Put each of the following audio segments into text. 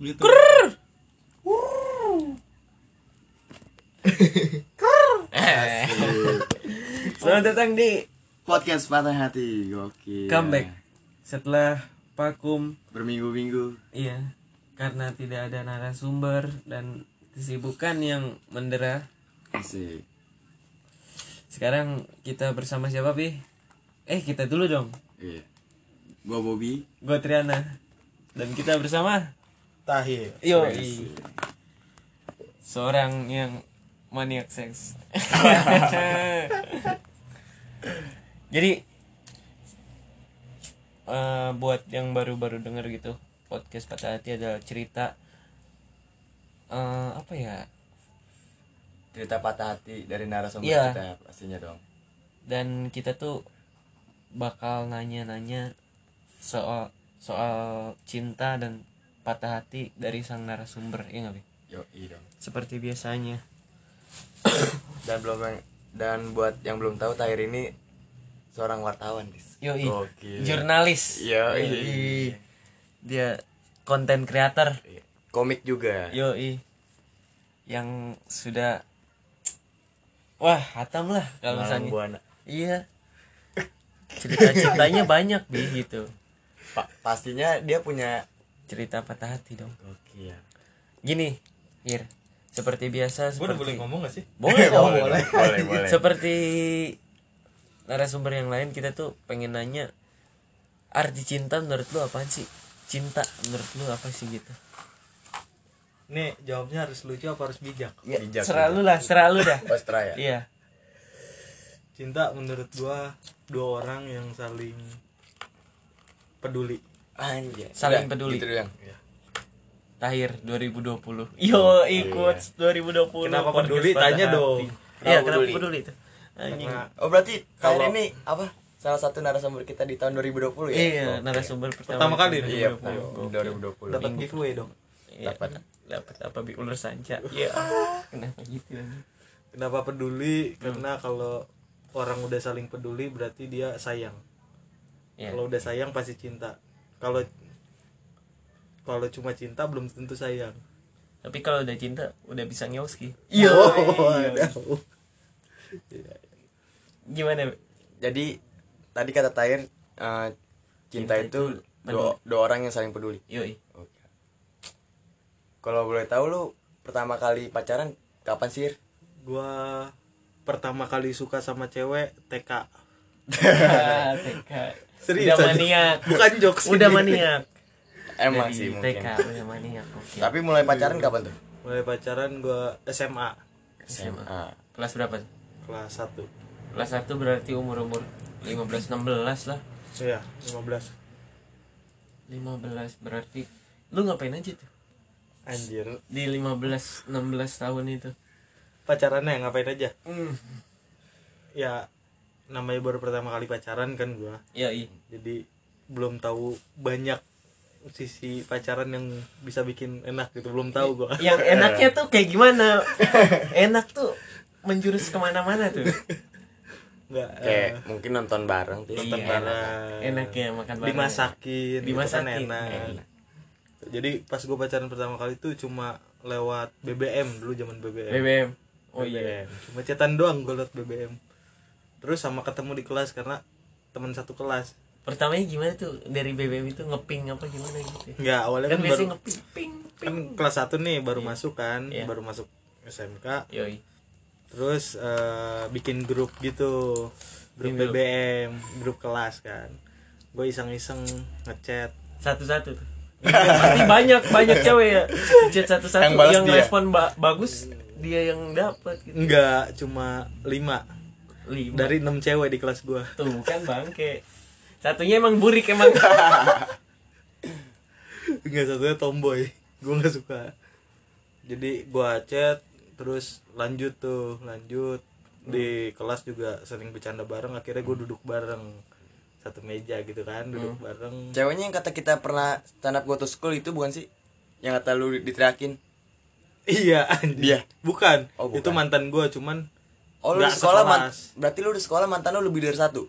Gitu. Eh. Selamat datang di Podcast patah hati, gokil. comeback setelah vakum. Berminggu-minggu. Iya, karena tidak ada narasumber dan kesibukan yang mendera. Asik. Sekarang kita bersama siapa, Pi? Eh, kita dulu dong. Iya. Gua Bobby. Gue Triana. Dan kita bersama Tahir. Yo, seorang yang maniak seks. Jadi eh, buat yang baru-baru denger gitu, podcast patah hati adalah cerita eh, apa ya? Cerita patah hati dari narasumber Iya. kita pastinya dong. Dan kita tuh bakal nanya-nanya soal soal cinta dan patah hati dari sang narasumber, ya nggak? Yo, iya dong. Seperti biasanya. Dan belum dan buat yang belum tahu Tahir ini seorang wartawan, Dis. Yoi. Gokil. Jurnalis. Yoi. Dia konten creator. Iya. Komik juga. Yoi. Yang sudah Wah, hatam lah kalau misalnya. Buana. Iya. Cerita-ceritanya banyak bi gitu. Pa- pastinya dia punya Cerita patah hati dong. Gokil. Gini, Ir. Seperti biasa Gue udah boleh seperti ngomong gak sih? Boleh dong. boleh, boleh, boleh. Seperti narasumber yang lain kita tuh pengen nanya arti cinta menurut lu apaan sih? Cinta menurut lu apa sih gitu? Nih jawabnya harus lucu apa harus bijak? Ya, Bijak, seralu lah, seralu dah. Ostra ya. Iya. Cinta menurut gua dua orang yang saling peduli. Anjay. Saling Udah, peduli. Gitu doang. Tahir 2020. Yo, ikut 2020. Kenapa podcast peduli? Tanya hati. dong. Iya, Kenapa kenapa peduli? peduli itu? Anjing. Oh, berarti Tahir Kalau- ini apa? Salah satu narasumber kita di tahun 2020 ya? Iya, Oke. narasumber pertama. Pertama kali? Iya, 2020. 2020. dapat giveaway dong. Iya, Dapat. dapat apa bi ular sanca. Iya. Kenapa gitu? Kenapa peduli? Karena kalau orang udah saling peduli berarti dia sayang. Iya. Kalau udah sayang pasti cinta. Kalau kalau cuma cinta belum tentu sayang. Tapi kalau udah cinta udah bisa nyoski. Iya. Gimana? Bi? Jadi tadi kata Tahir eh, cinta, Cinta itu itu dua, dua orang yang saling peduli. Yoi. Oke. Kalau boleh tahu lu pertama kali pacaran kapan sih? Gua pertama kali suka sama cewek TK. TK. Serius Udah maniak. Bukan jokes. Udah ini. maniak. Emang Dari sih mungkin. TK udah maniak. Oke. Tapi mulai pacaran kapan tuh? Mulai pacaran gua SMA SMA. Kelas berapa? kelas 1. Kelas 1 berarti umur-umur 15 16 lah. Iya, 15. 15 berarti lu ngapain aja tuh Anjir. di 15 16 tahun itu? Pacarannya ngapain aja? Hmm. Ya namanya baru pertama kali pacaran kan gua. Ya, iya. Jadi belum tahu banyak sisi pacaran yang bisa bikin enak gitu. Belum tahu gua. Yang enaknya tuh kayak gimana? Enak tuh menjurus ke mana-mana tuh. Enggak Kayak mungkin nonton bareng tuh. nonton Iya, bareng. enak ya makan bareng. dimasakin, Dimasakin. gitu kan enak. Enak. Jadi pas gue pacaran pertama kali tuh cuma lewat BBM dulu zaman BBM. BBM. Oh iya. BBM. Cuma chatan doang gue lewat BBM. Terus sama ketemu di kelas karena teman satu kelas. Pertamanya gimana tuh dari BBM itu ngeping apa gimana gitu? Enggak, awalnya Kan kan, baru ngeping ping kan kelas 1 nih baru masuk kan, Iya. baru masuk SMK. Yoi. Terus eh, bikin grup gitu. Grup Bikin. BBM, grup kelas kan. Gue iseng-iseng ngechat. Satu-satu tuh. Pasti banyak banyak cewek ya. Chat satu-satu Yang yang, dia. respon ba- bagus dia yang dapat gitu. Enggak, cuma 5 Lima. dari 6 cewek di kelas gua. tuh kan bangke. Satunya emang burik emang. Enggak satunya tomboy. Gua nggak suka. Jadi gua chat terus lanjut tuh, lanjut di kelas juga sering bercanda bareng akhirnya gue duduk bareng satu meja gitu kan duduk bareng Ceweknya yang kata kita pernah stand up go to school itu bukan sih? Yang kata lu diteriakin. iya anjir. Dia? bukan. Oh, bukan. itu mantan gue cuman Oh lu sekolah man- berarti lu di sekolah mantan lu lebih dari satu.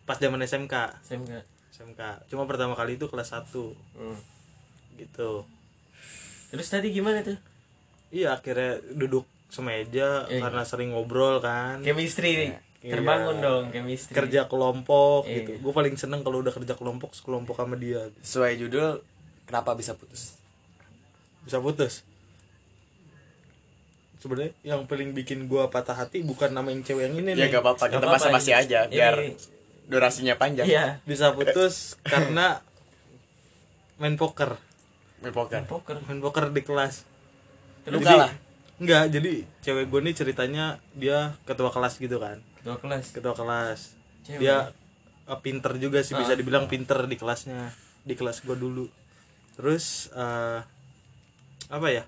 pas zaman SMK SMK. SMK cuma pertama kali itu kelas 1 Hmm. gitu. Terus tadi gimana tuh? Iya akhirnya duduk semeja Iya. karena sering ngobrol kan. Chemistry Iya. terbangun dong chemistry. Kerja kelompok Iya. gitu. Gue paling seneng kalau udah kerja kelompok sekelompok sama dia. Sesuai judul kenapa bisa putus? Bisa putus sebenarnya yang paling bikin gua patah hati bukan nama yang cewek yang ini ya nih gak apa-apa kita Gak apa-apa, basa-basi ini- aja biar ini- durasinya panjang. Iya bisa putus karena main poker. Main poker? Poker. Main poker di kelas. Lu Jadi- kalah? Enggak jadi cewek gue nih ceritanya dia ketua kelas gitu kan. Dua kelas? Ketua kelas. Cewek. dia eh, pinter juga sih bisa Ah. dibilang pinter di kelasnya di kelas gue dulu. Terus eh, apa ya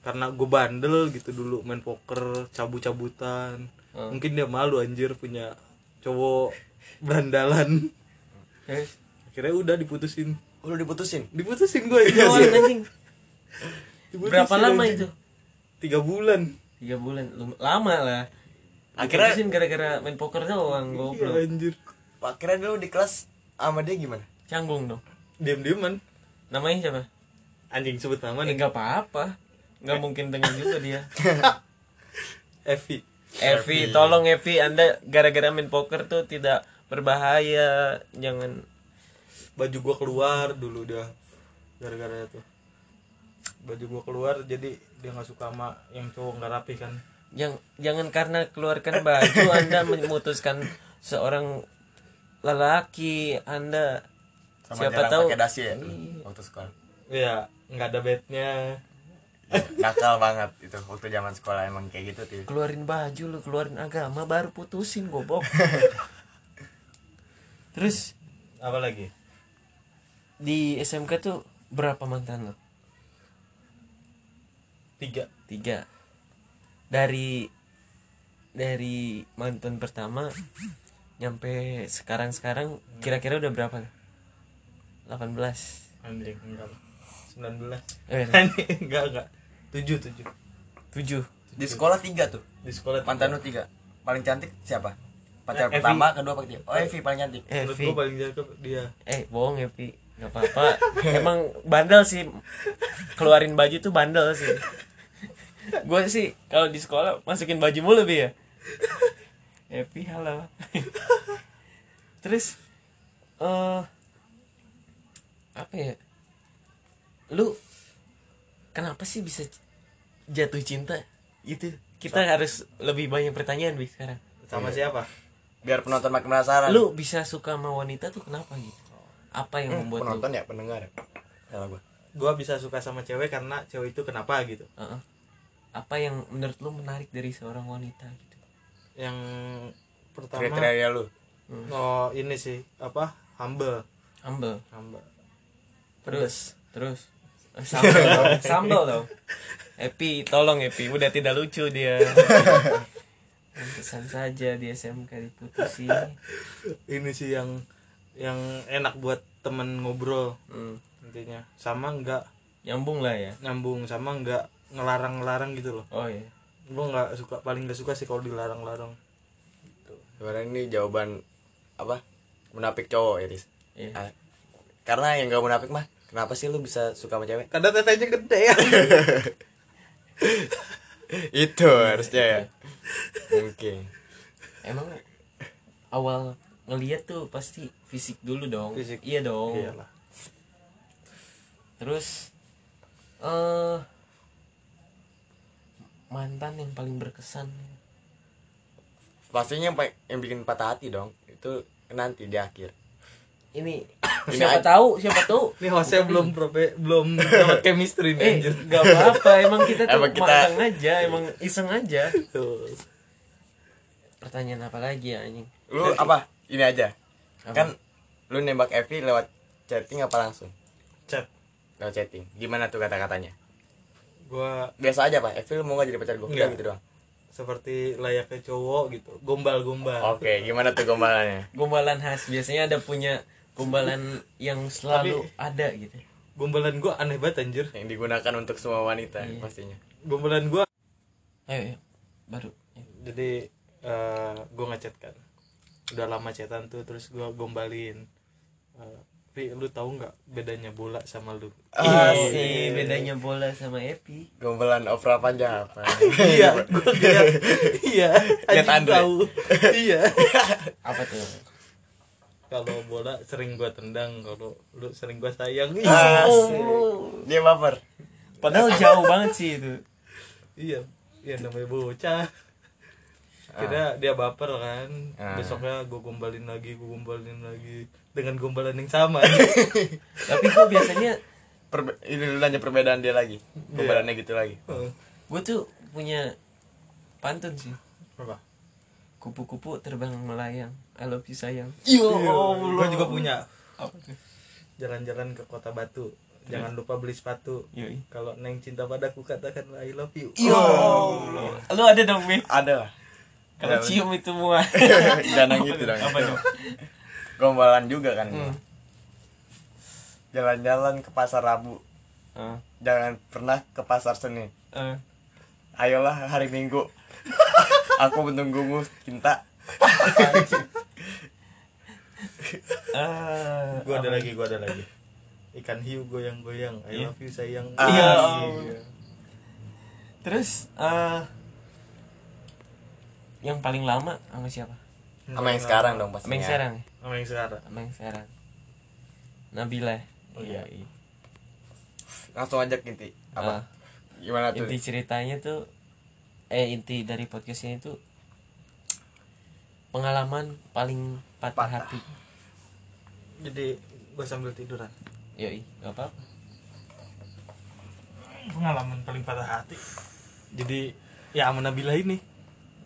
karena gue bandel gitu dulu main poker cabut-cabutan. Ah. mungkin dia malu anjir punya cowok berandalan. Terus akhirnya udah diputusin. Lu diputusin? Diputusin gue anjing. berapa lama itu? Tiga bulan. Tiga bulan lama lah. Akhirnya- Diputusin gara-gara main poker doang iya goblok. anjir. Akhirnya dulu di kelas sama dia gimana? Canggung dong. Diam-diaman. Namanya siapa? Anjing sebut nama eh nih nggak apa-apa nggak mungkin dengar juga dia. Evi. Evi tolong Evi anda gara-gara main poker tuh tidak berbahaya. Jangan. Baju gua keluar dulu dia gara-gara itu. Baju gua keluar jadi dia nggak suka sama yang cowok nggak rapi kan? Yang jangan karena keluarkan baju anda memutuskan seorang lelaki anda sama siapa tahu. pakai dasi ya? Iya. waktu sekolah. Iya nggak ada bednya nakal banget itu waktu zaman sekolah emang kayak gitu tuh. Keluarin baju lu keluarin agama baru putusin gobok. Terus apa lagi? di SMK tuh berapa mantan lo tiga. Tiga. Dari dari mantan pertama nyampe sekarang sekarang kira-kira udah berapa 18 anjing enggak. Sembilan belas. Eh anjing enggak enggak tujuh tujuh. 7 di sekolah tiga tuh? Di sekolah mantan lu tiga. Paling cantik siapa? Pacar Eh, Evi. pertama kedua pakai dia oh Evi paling cantik. Menurut Evi. gua paling cakep dia. Eh bohong Evi. Nggak apa-apa. Emang bandel sih. Keluarin baju tuh bandel sih. Gue sih kalau di sekolah masukin baju mulu bi ya. Evi halo. Terus eh apa ya? Lu kenapa sih bisa jatuh cinta? Itu kita harus lebih banyak pertanyaan bi sekarang. Sama siapa? Biar penonton makin penasaran. Lu bisa suka sama wanita tuh kenapa gitu apa yang membuat lu penonton ya pendengar. Salah gua. Gua bisa suka sama cewek karena cewek itu kenapa gitu. Heeh. apa yang menurut lu menarik dari seorang wanita gitu? Yang pertama kriteria lu? Oh ini sih apa humble. Humble. Humble. Terus terus sambal dong sambal dong Epi tolong Epi udah tidak lucu dia. Pantesan saja di SMK diputusin. Ini sih yang yang enak buat temen ngobrol. Hmm. intinya. Sama nggak nyambung lah ya. nyambung sama nggak ngelarang-ngelarang gitu loh. Oh iya. Gua nggak suka paling nggak suka sih kalau dilarang-larang. Sebenarnya ini jawaban apa munafik cowok ya Riz Iya. Ah, karena yang gak munafik mah kenapa sih lu bisa suka sama cewek? Kadang tetenya gede. Ya itu harusnya ya. Mungkin. Emang awal ngeliat tuh pasti fisik dulu dong. Fisik. iya dong. Iyalah. Terus eh mantan yang paling berkesan. Pastinya yang, pa- yang bikin patah hati dong. Itu nanti di akhir ini siapa tahu siapa tahu. Ini hostnya belum prope belum dapat chemistry nih eh anjir. nggak apa-apa emang kita tuh Emang kita- magang aja emang iseng aja. Tuh. pertanyaan apa lagi ya anjing? Lu apa? Ini aja. Apa? kan lu nembak Evi lewat chatting apa langsung? Chat. Lewat chatting. Gimana tuh kata-katanya? Gua biasa aja pak. Evi lu mau gak jadi pacar Enggak. gitu doang. Seperti layaknya cowok gitu. Gombal-gombal. Oke gimana tuh gombalannya? Gombalan khas. Biasanya ada punya gombalan yang selalu ada gitu gombalan gua aneh banget anjir yang digunakan untuk semua wanita Iya. pastinya gombalan gua ayo, ayo. baru jadi eh gua ngechat kan udah lama chatan tuh terus gua gombalin Eh, Pi, lu tahu nggak bedanya bola sama lu Ah, Iya sih, bedanya bola sama Epi. Gombalan opera panjang apa? iya gua lihat iya Lihat Andre. tahu iya Apa tuh? Kalau bola sering gua tendang kalau lu sering gua sayang iya Asik. Dia baper. Padahal jauh banget sih itu. iya iya namanya bocah kira dia baper kan Ah. besoknya gue gombalin lagi gue gombalin lagi dengan gombalan yang sama Tapi gue biasanya Perbe ini lu nanya perbedaan dia lagi. Gombalannya gitu lagi. gue tuh punya pantun sih. apa Kupu-kupu terbang melayang. I love you sayang. Yo gue juga punya jalan-jalan ke kota batu jangan lupa beli sepatu kalau neng cinta padaku katakan I love you Yo, lu ada dong, Mi. Ada lah. Kalau cium itu muah. Jangan gitu dong. Apa dong? Gombalan juga kan. Hmm. Jalan-jalan ke pasar Rabu. Eh, Jangan pernah ke pasar Senin. eh. Ayolah hari Minggu. Aku menunggumu cinta. Ah, gue ada lagi gue ada lagi ikan hiu goyang-goyang I Iya. love you sayang Ah, Iya. Iya. Terus eh yang paling lama sama siapa? Sama yang sekarang dong Sama pastinya. yang sekarang. sama yang sekarang Sama yang sekarang. Nabila. Oh, iya. Langsung ajak inti. Apa? Ah, Gimana tuh? inti ceritanya tuh eh inti dari podcast ini tuh pengalaman paling patah, Patah. hati. jadi gue sambil tiduran Yoi, gak apa pengalaman paling patah hati jadi ya sama Nabila ini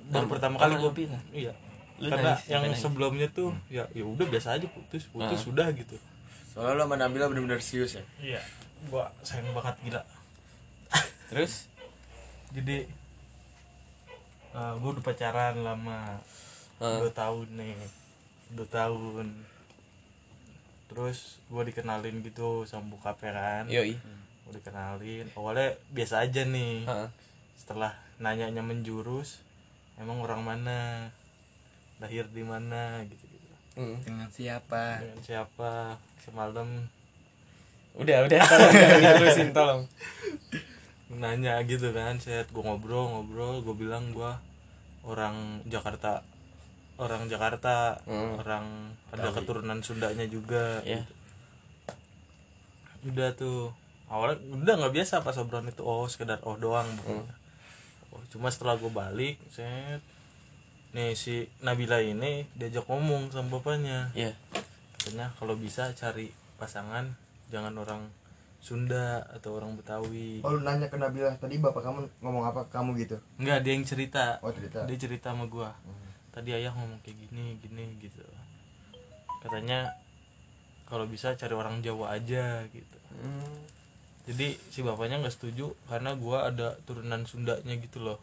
baru pertama kali gue Nabila? iya Lu karena nangis, yang nangis? sebelumnya tuh ya ya udah biasa aja putus putus Ah. sudah gitu Soalnya lo sama Nabila bener-bener serius ya. iya gua sayang banget gila Terus jadi uh, gue udah pacaran lama Ah. dua tahun nih dua tahun terus gue dikenalin gitu sama bokapnya kan Yoi. gue dikenalin awalnya biasa aja nih Heeh. setelah nanyanya menjurus emang orang mana lahir di mana gitu gitu Hmm. Dengan siapa? dengan siapa semalam Udah, udah, tolong diterusin, tolong. nanya gitu kan saya gue ngobrol ngobrol gue bilang gue orang Jakarta orang Jakarta Hmm. orang ada keturunan Sundanya juga Ya. gitu. udah tuh awalnya udah nggak biasa pas obrolan itu oh sekedar oh doang bukan. oh, cuma setelah gue balik set nih si Nabila ini diajak ngomong sama bapaknya Iya. katanya kalau bisa cari pasangan jangan orang Sunda atau orang Betawi Oh lu nanya ke Nabila tadi bapak kamu ngomong apa ke kamu gitu? Enggak, dia yang cerita. Oh cerita. Dia cerita sama gua. Tadi ayah ngomong kayak gini, gini gitu. Katanya kalau bisa cari orang Jawa aja gitu. Hmm. Jadi si bapaknya nggak setuju karena gua ada turunan Sundanya gitu loh.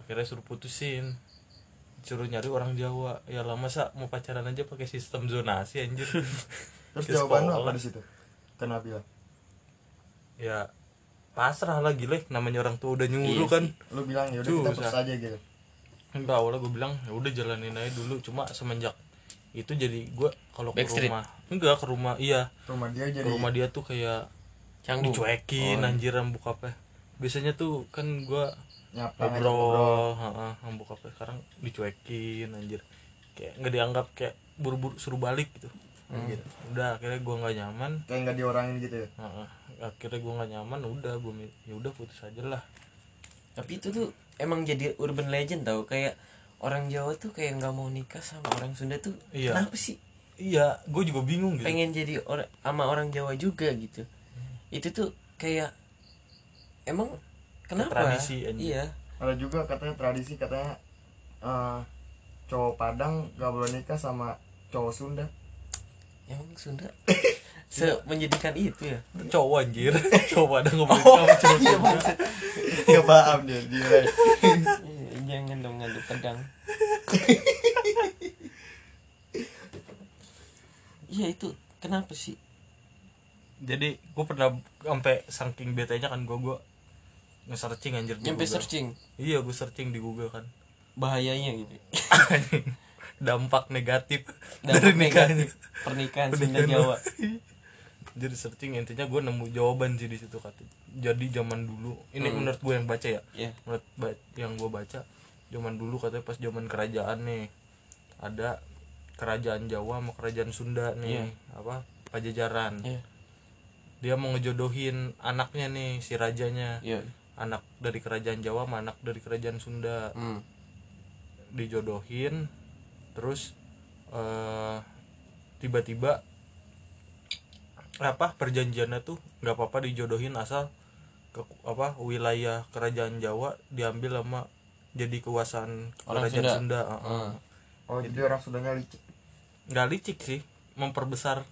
Akhirnya suruh putusin. Suruh nyari orang Jawa. Ya lah masa mau pacaran aja pakai sistem zonasi anjir. Terus jawaban lu apa di situ? Ke Nabila. ya pasrah lah gile namanya orang tua udah nyuruh Iya kan. Lu bilang ya udah kita putus aja gitu. Enggak awalnya gue bilang ya udah jalanin aja dulu cuma semenjak itu jadi gue kalau ke Backstreet? rumah enggak ke rumah iya Rumah dia ke jadi rumah dia tuh kayak Canggung. dicuekin Oh. anjir sama bokapnya biasanya tuh kan gue nyapa ngobrol heeh, sama bokapnya sekarang dicuekin anjir kayak nggak dianggap kayak buru-buru suruh balik gitu Gitu. udah akhirnya gue nggak nyaman Kayak nggak diorangin gitu ya. heeh. akhirnya gue nggak nyaman udah gue ya udah putus aja lah Tapi itu tuh emang jadi urban legend tau kayak orang Jawa tuh kayak nggak mau nikah sama orang Sunda tuh Iya. kenapa sih? Iya gue juga bingung gitu. Pengen jadi orang sama orang Jawa juga gitu. Itu tuh kayak emang kenapa? Tradisi iya. Ada juga katanya tradisi katanya eh, cowok Padang gak boleh nikah sama cowok Sunda. emang Sunda? Se menjadikan itu ya? Cowok anjir. Cowok ada ngomong Oh, sama cowok iya, Sunda. Gak paham dia dia. Jangan dong ngadu pedang iya itu kenapa sih? Jadi gue pernah sampai saking betanya kan gue gue nge-searching anjir nyampe searching? Iya gue searching di Google kan. Bahayanya gitu. Dampak negatif Dampak dari negatif pernikahan Sunda Pernikahan. Jawa jadi searching intinya gue nemu jawaban sih di situ kata jadi zaman dulu ini menurut gue yang baca ya Iya. menurut ba- yang gue baca zaman dulu katanya pas zaman kerajaan nih ada kerajaan Jawa sama kerajaan Sunda nih Iya. apa pajajaran Iya. dia mau ngejodohin anaknya nih si rajanya Iya. anak dari kerajaan Jawa sama anak dari kerajaan Sunda Hmm. dijodohin terus eh tiba-tiba apa perjanjiannya tuh nggak apa-apa dijodohin asal ke apa wilayah kerajaan Jawa diambil sama jadi kekuasaan Orang kerajaan Sunda. Sunda, heeh. Hmm. oh jadi orang Sundanya licik nggak licik sih memperbesar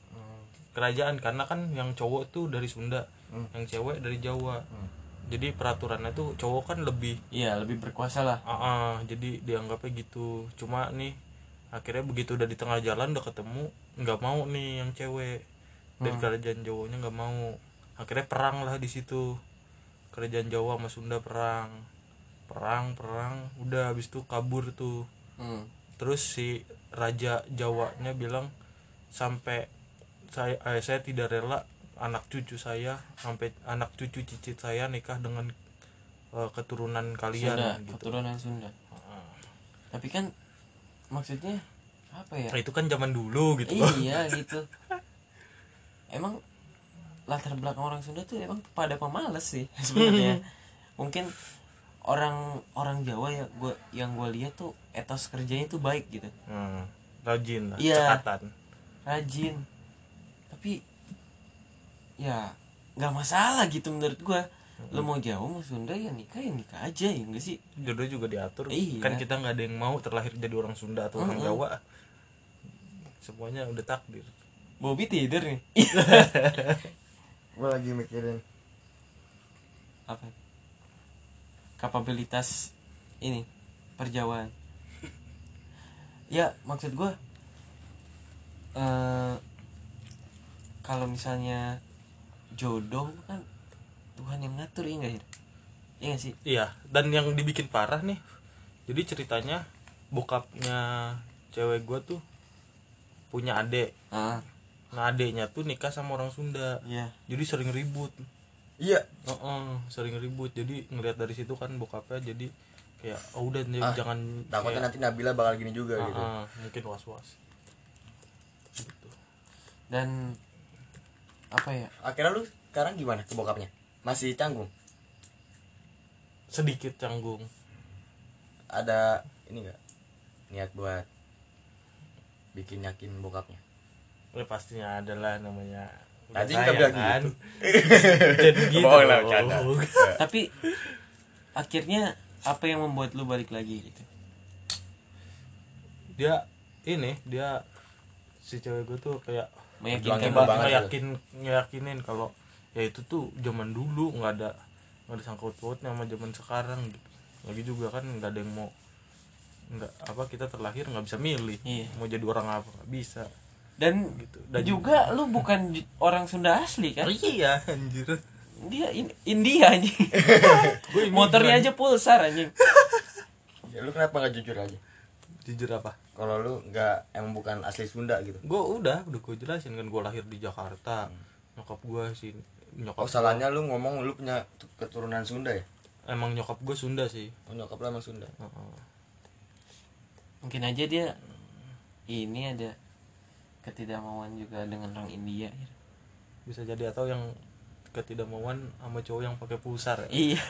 kerajaan karena kan yang cowok tuh dari Sunda Hmm. yang cewek dari Jawa Hmm. jadi peraturannya tuh cowok kan lebih Iya, lebih berkuasa lah. Ah, ah, jadi dianggapnya gitu cuma nih akhirnya begitu udah di tengah jalan udah ketemu nggak mau nih yang cewek dari kerajaan Jawanya nggak mau. Akhirnya perang lah di situ. Kerajaan Jawa sama Sunda perang. Perang perang. Udah habis itu kabur tuh. Hmm. terus si raja Jawanya bilang sampai saya eh, saya tidak rela anak cucu saya sampai anak cucu cicit saya nikah dengan eh, keturunan kalian Sunda, gitu. keturunan Sunda. Tapi kan maksudnya apa ya? Nah, itu kan zaman dulu gitu. Iya gitu. Emang latar belakang orang Sunda tuh emang pada pemalas sih sebenarnya. Mungkin orang orang Jawa ya gua yang gua lihat tuh etos kerjanya tuh baik gitu. Hmm, rajin lah, Iya. cekatan. Rajin. Tapi ya nggak masalah gitu menurut gua. Lo mau jauh mau Sunda ya nikah ya nikah aja ya enggak sih? Jodoh juga diatur. Iya. Kan kita nggak ada yang mau terlahir jadi orang Sunda atau orang. Jawa. Semuanya udah takdir. Bobby tidur nih. gue lagi mikirin apa kapabilitas ini perjawaan ya maksud gue eh kalau misalnya jodoh kan Tuhan yang ngatur ya nggak ya Iya nggak sih Iya, dan yang dibikin parah nih. Jadi ceritanya bokapnya cewek gua tuh punya adik. ah Nah, adeknya tuh nikah sama orang Sunda. iya Jadi sering ribut. iya Heeh, sering ribut. Jadi ngelihat dari situ kan bokapnya jadi kayak oh udah Ah, jangan takutnya nanti Nabila bakal gini juga kayak, gitu "Ah, ah," mungkin was-was. Gitu. dan apa ya akhirnya lu sekarang gimana ke bokapnya masih canggung Sedikit canggung. ada ini enggak niat buat bikin yakin bokapnya Ya pastinya adalah namanya Tadi sayang bilang kan. gitu. Jadi gitu. Bohong lah, dong. bercanda. tapi akhirnya apa yang membuat lu balik lagi gitu dia ini dia si cewek gue tuh kayak meyakinkan banget. ngeyakin ngeyakinin kalau ya itu tuh zaman dulu nggak ada nggak ada sangkut pautnya sama zaman sekarang gitu lagi juga kan nggak ada yang mau nggak apa kita terlahir nggak bisa milih Iya. mau jadi orang apa nggak bisa dan gitu. Dan juga lu bukan orang Sunda asli kan? Oh, iya anjir. Dia in- India anjing. Motornya aja pulsar anjing. Ya lu kenapa nggak jujur aja? Jujur apa? Kalau lu nggak emang bukan asli Sunda gitu? Gue udah udah gue jelasin kan. Gue lahir di Jakarta. Nyokap gue sih nyokap oh salahnya lu ngomong lu punya tu- keturunan Sunda ya? Emang nyokap gue Sunda sih. Oh nyokap lu emang Sunda? Heeh. mungkin aja dia ini ada ketidakmauan juga dengan orang India bisa jadi atau yang ketidakmauan sama cowok yang pakai pulsar ya. iya.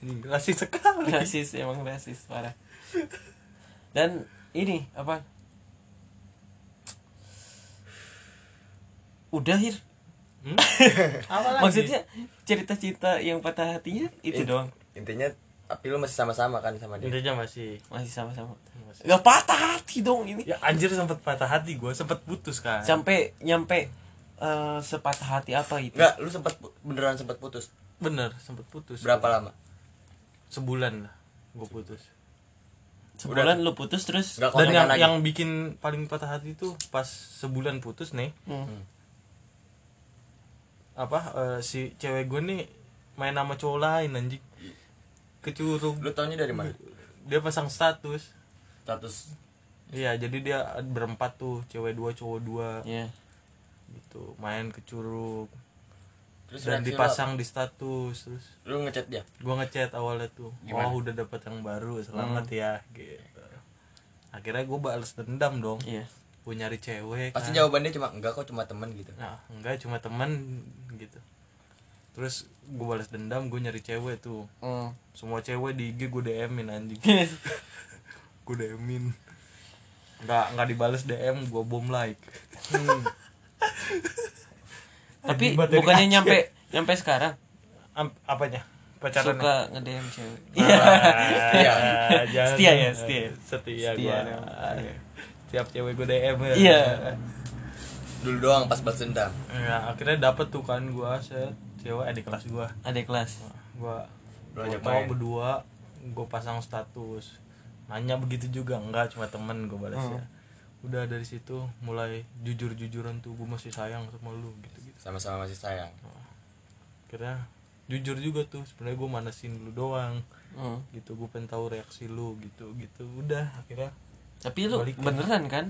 Rasis sekali. Rasis emang rasis parah. Dan ini apa? Udah hir. Hmm? Maksudnya cerita-cerita yang patah hatinya itu In- doang? intinya tapi lu masih sama-sama kan sama dia? Intinya masih. Masih sama-sama. Masih- nggak patah hati dong ini. Ya anjir sempet patah hati gue sempet putus kan. Sampai nyampe eh, sepatah hati apa itu? Enggak lu sempat beneran sempat putus? Bener sempet putus. Berapa lama? Sebulan lah gue putus. Sebulan lu putus terus? Dan yang lagi yang bikin paling patah hati itu pas sebulan putus nih. Hmm. apa eh, si cewek gue nih main sama cowok lain anjing kecurug lu taunya dari mana dia pasang status status iya jadi dia berempat tuh cewek dua cowok dua Iya. gitu main ke curug Terus dan dipasang di status terus? Lu ngechat dia? gua ngechat awalnya tuh Gimana? oh udah dapat yang baru selamat Hmm. ya gitu akhirnya gue balas dendam dong Iya. gue nyari cewek Pasti kan. jawabannya cuma enggak kok cuma temen gitu. nah enggak cuma teman gitu terus gue balas dendam gue nyari cewek tuh Hmm. semua cewek di IG gue DM-in anjing gue DM-in nggak nggak dibales DM gue bom like Tapi Akibat dari bukannya Aceh. nyampe nyampe sekarang Am- apanya pacaran suka nge-DM cewek. Iya. Setia ya, setia. Setia, Setia gua. dong. Tiap cewek gue DM ya. Iya. Dulu doang pas balas dendam. Ya, akhirnya dapet tuh kan gua set cewek adik kelas gua. Adik kelas. Gua gua ajak mau berdua gue pasang status. Nanya begitu juga enggak cuma temen gue balasnya. Udah dari situ mulai jujur-jujuran tuh gue masih sayang sama lu gitu-gitu. Sama-sama masih sayang. Akhirnya jujur juga tuh sebenarnya gue manasin lu doang Hmm. gitu gue pengen tahu reaksi lu gitu gitu udah akhirnya Tapi lu Balikin. beneran kan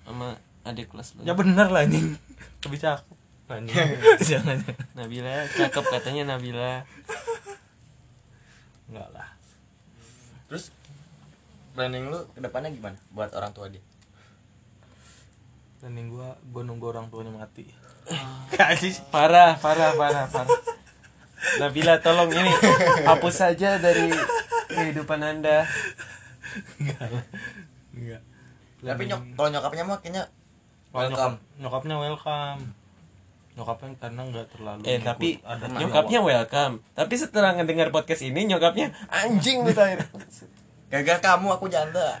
sama adik kelas lu? ya bener lah anjing lebih cakep anjing jangan Nabila cakep katanya Nabila. enggak lah Terus planning lu ke depannya gimana buat orang tua dia? planning gua gua nunggu orang tuanya mati Parah, parah, parah, parah. Nabila tolong ini hapus saja dari kehidupan Anda. enggak lah enggak Tapi nyok kalau nyokapnya mah kayaknya welcome. nyokap, nyokapnya welcome nyokapnya karena nggak terlalu Eh ngikut tapi adat nyokapnya welcome. Tapi setelah ngedengar podcast ini nyokapnya anjing Tahir. Gagal kamu aku janda.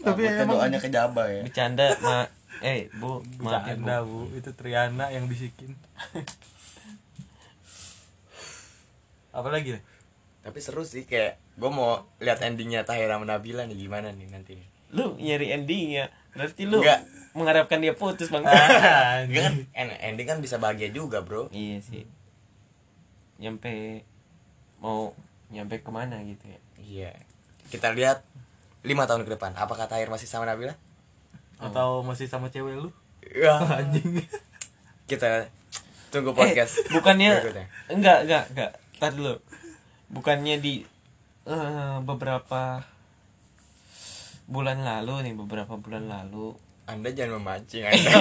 Tapi emang- doanya kejaba ya. Bercanda, Ma. Eh, Bu, maaf ya, Bu. Bercanda bu itu Triana yang bisikin apa lagi nih Tapi seru sih kayak gue mau lihat endingnya Tahira sama Nabila nih gimana nih nanti. Lu nyari endingnya. Berarti lu Enggak. mengharapkan dia putus, Bang. Enggak kan en- ending kan bisa bahagia juga bro. iya sih. Nyampe mau nyampe ke mana gitu ya. Iya. Kita lihat lima tahun ke depan. Apakah Tahir masih sama Nabila? atau masih sama cewek lu Ya. anjing Kita tunggu podcast. Eh, bukannya berikutnya. enggak, enggak, enggak. Tar dulu. Bukannya di eh, beberapa bulan lalu nih, beberapa bulan lalu Anda jangan memancing Anda.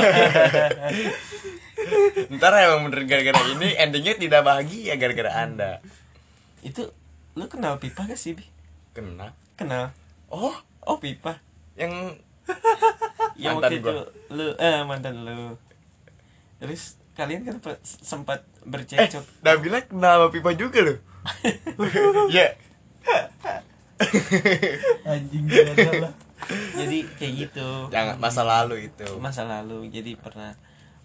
Ntar emang bener gara-gara ini endingnya tidak bahagia gara-gara Anda. itu lu kenal pipa gak sih, Bi? Kena. Kenal. Oh, Oh, pipa. yang yang Mantan waktu itu gua. lu eh mantan lu terus kalian kan sempat eh bercekcok Nabila kenal sama Pipa juga loh. Iya. anjing gimana lah. Jadi kayak gitu. Jangan masa lalu itu. masa lalu jadi pernah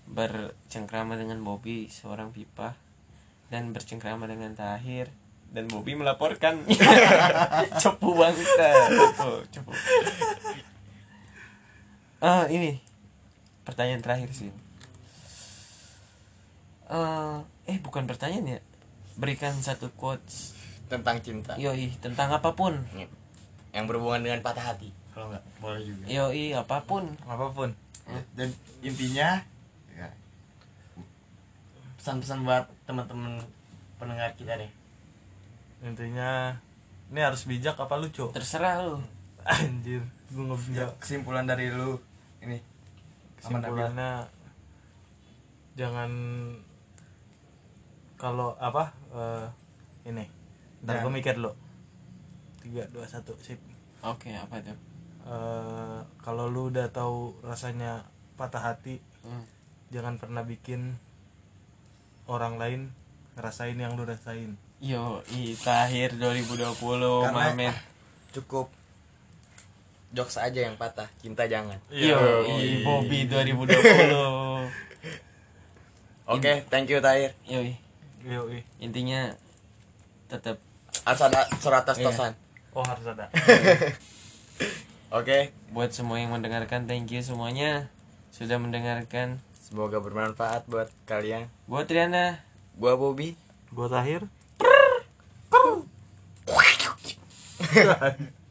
bercengkrama dengan Bobby seorang pipa dan bercengkrama dengan Tahir dan Bobby melaporkan. Cepu bangsa cepu cepu. Ah ini pertanyaan terakhir sih. Eh, eh bukan pertanyaan ya. Berikan satu quotes Tentang cinta. yoi tentang apa pun. Yang berhubungan dengan patah hati. kalau nggak boleh juga. Yoi apa pun. Apa pun. Dan intinya ya, pesan-pesan buat teman-teman pendengar kita deh. Intinya ini harus bijak apa lucu? Terserah lu. Anjir gue nggak ya, kesimpulan dari lu ini kesimpulannya jangan kalau apa eh, ini ntar gue mikir lo tiga dua satu sip oke apa tuh Eh, kalau lu udah tahu rasanya patah hati Hmm. jangan pernah bikin orang lain ngerasain yang lu rasain Yo, i Tahir 2020 Karena- Mamet. Cukup jokes aja yang patah, cinta jangan. Yo, i Bobby 2020. Oke, thank you Tahir. Yoi, Yoi. intinya tetap Harus ada surat Iya. tosan. oh harus ada Oke, buat semua yang mendengarkan thank you semuanya sudah mendengarkan. semoga bermanfaat buat kalian. Buat Triana, Gua Bobby. gua tahir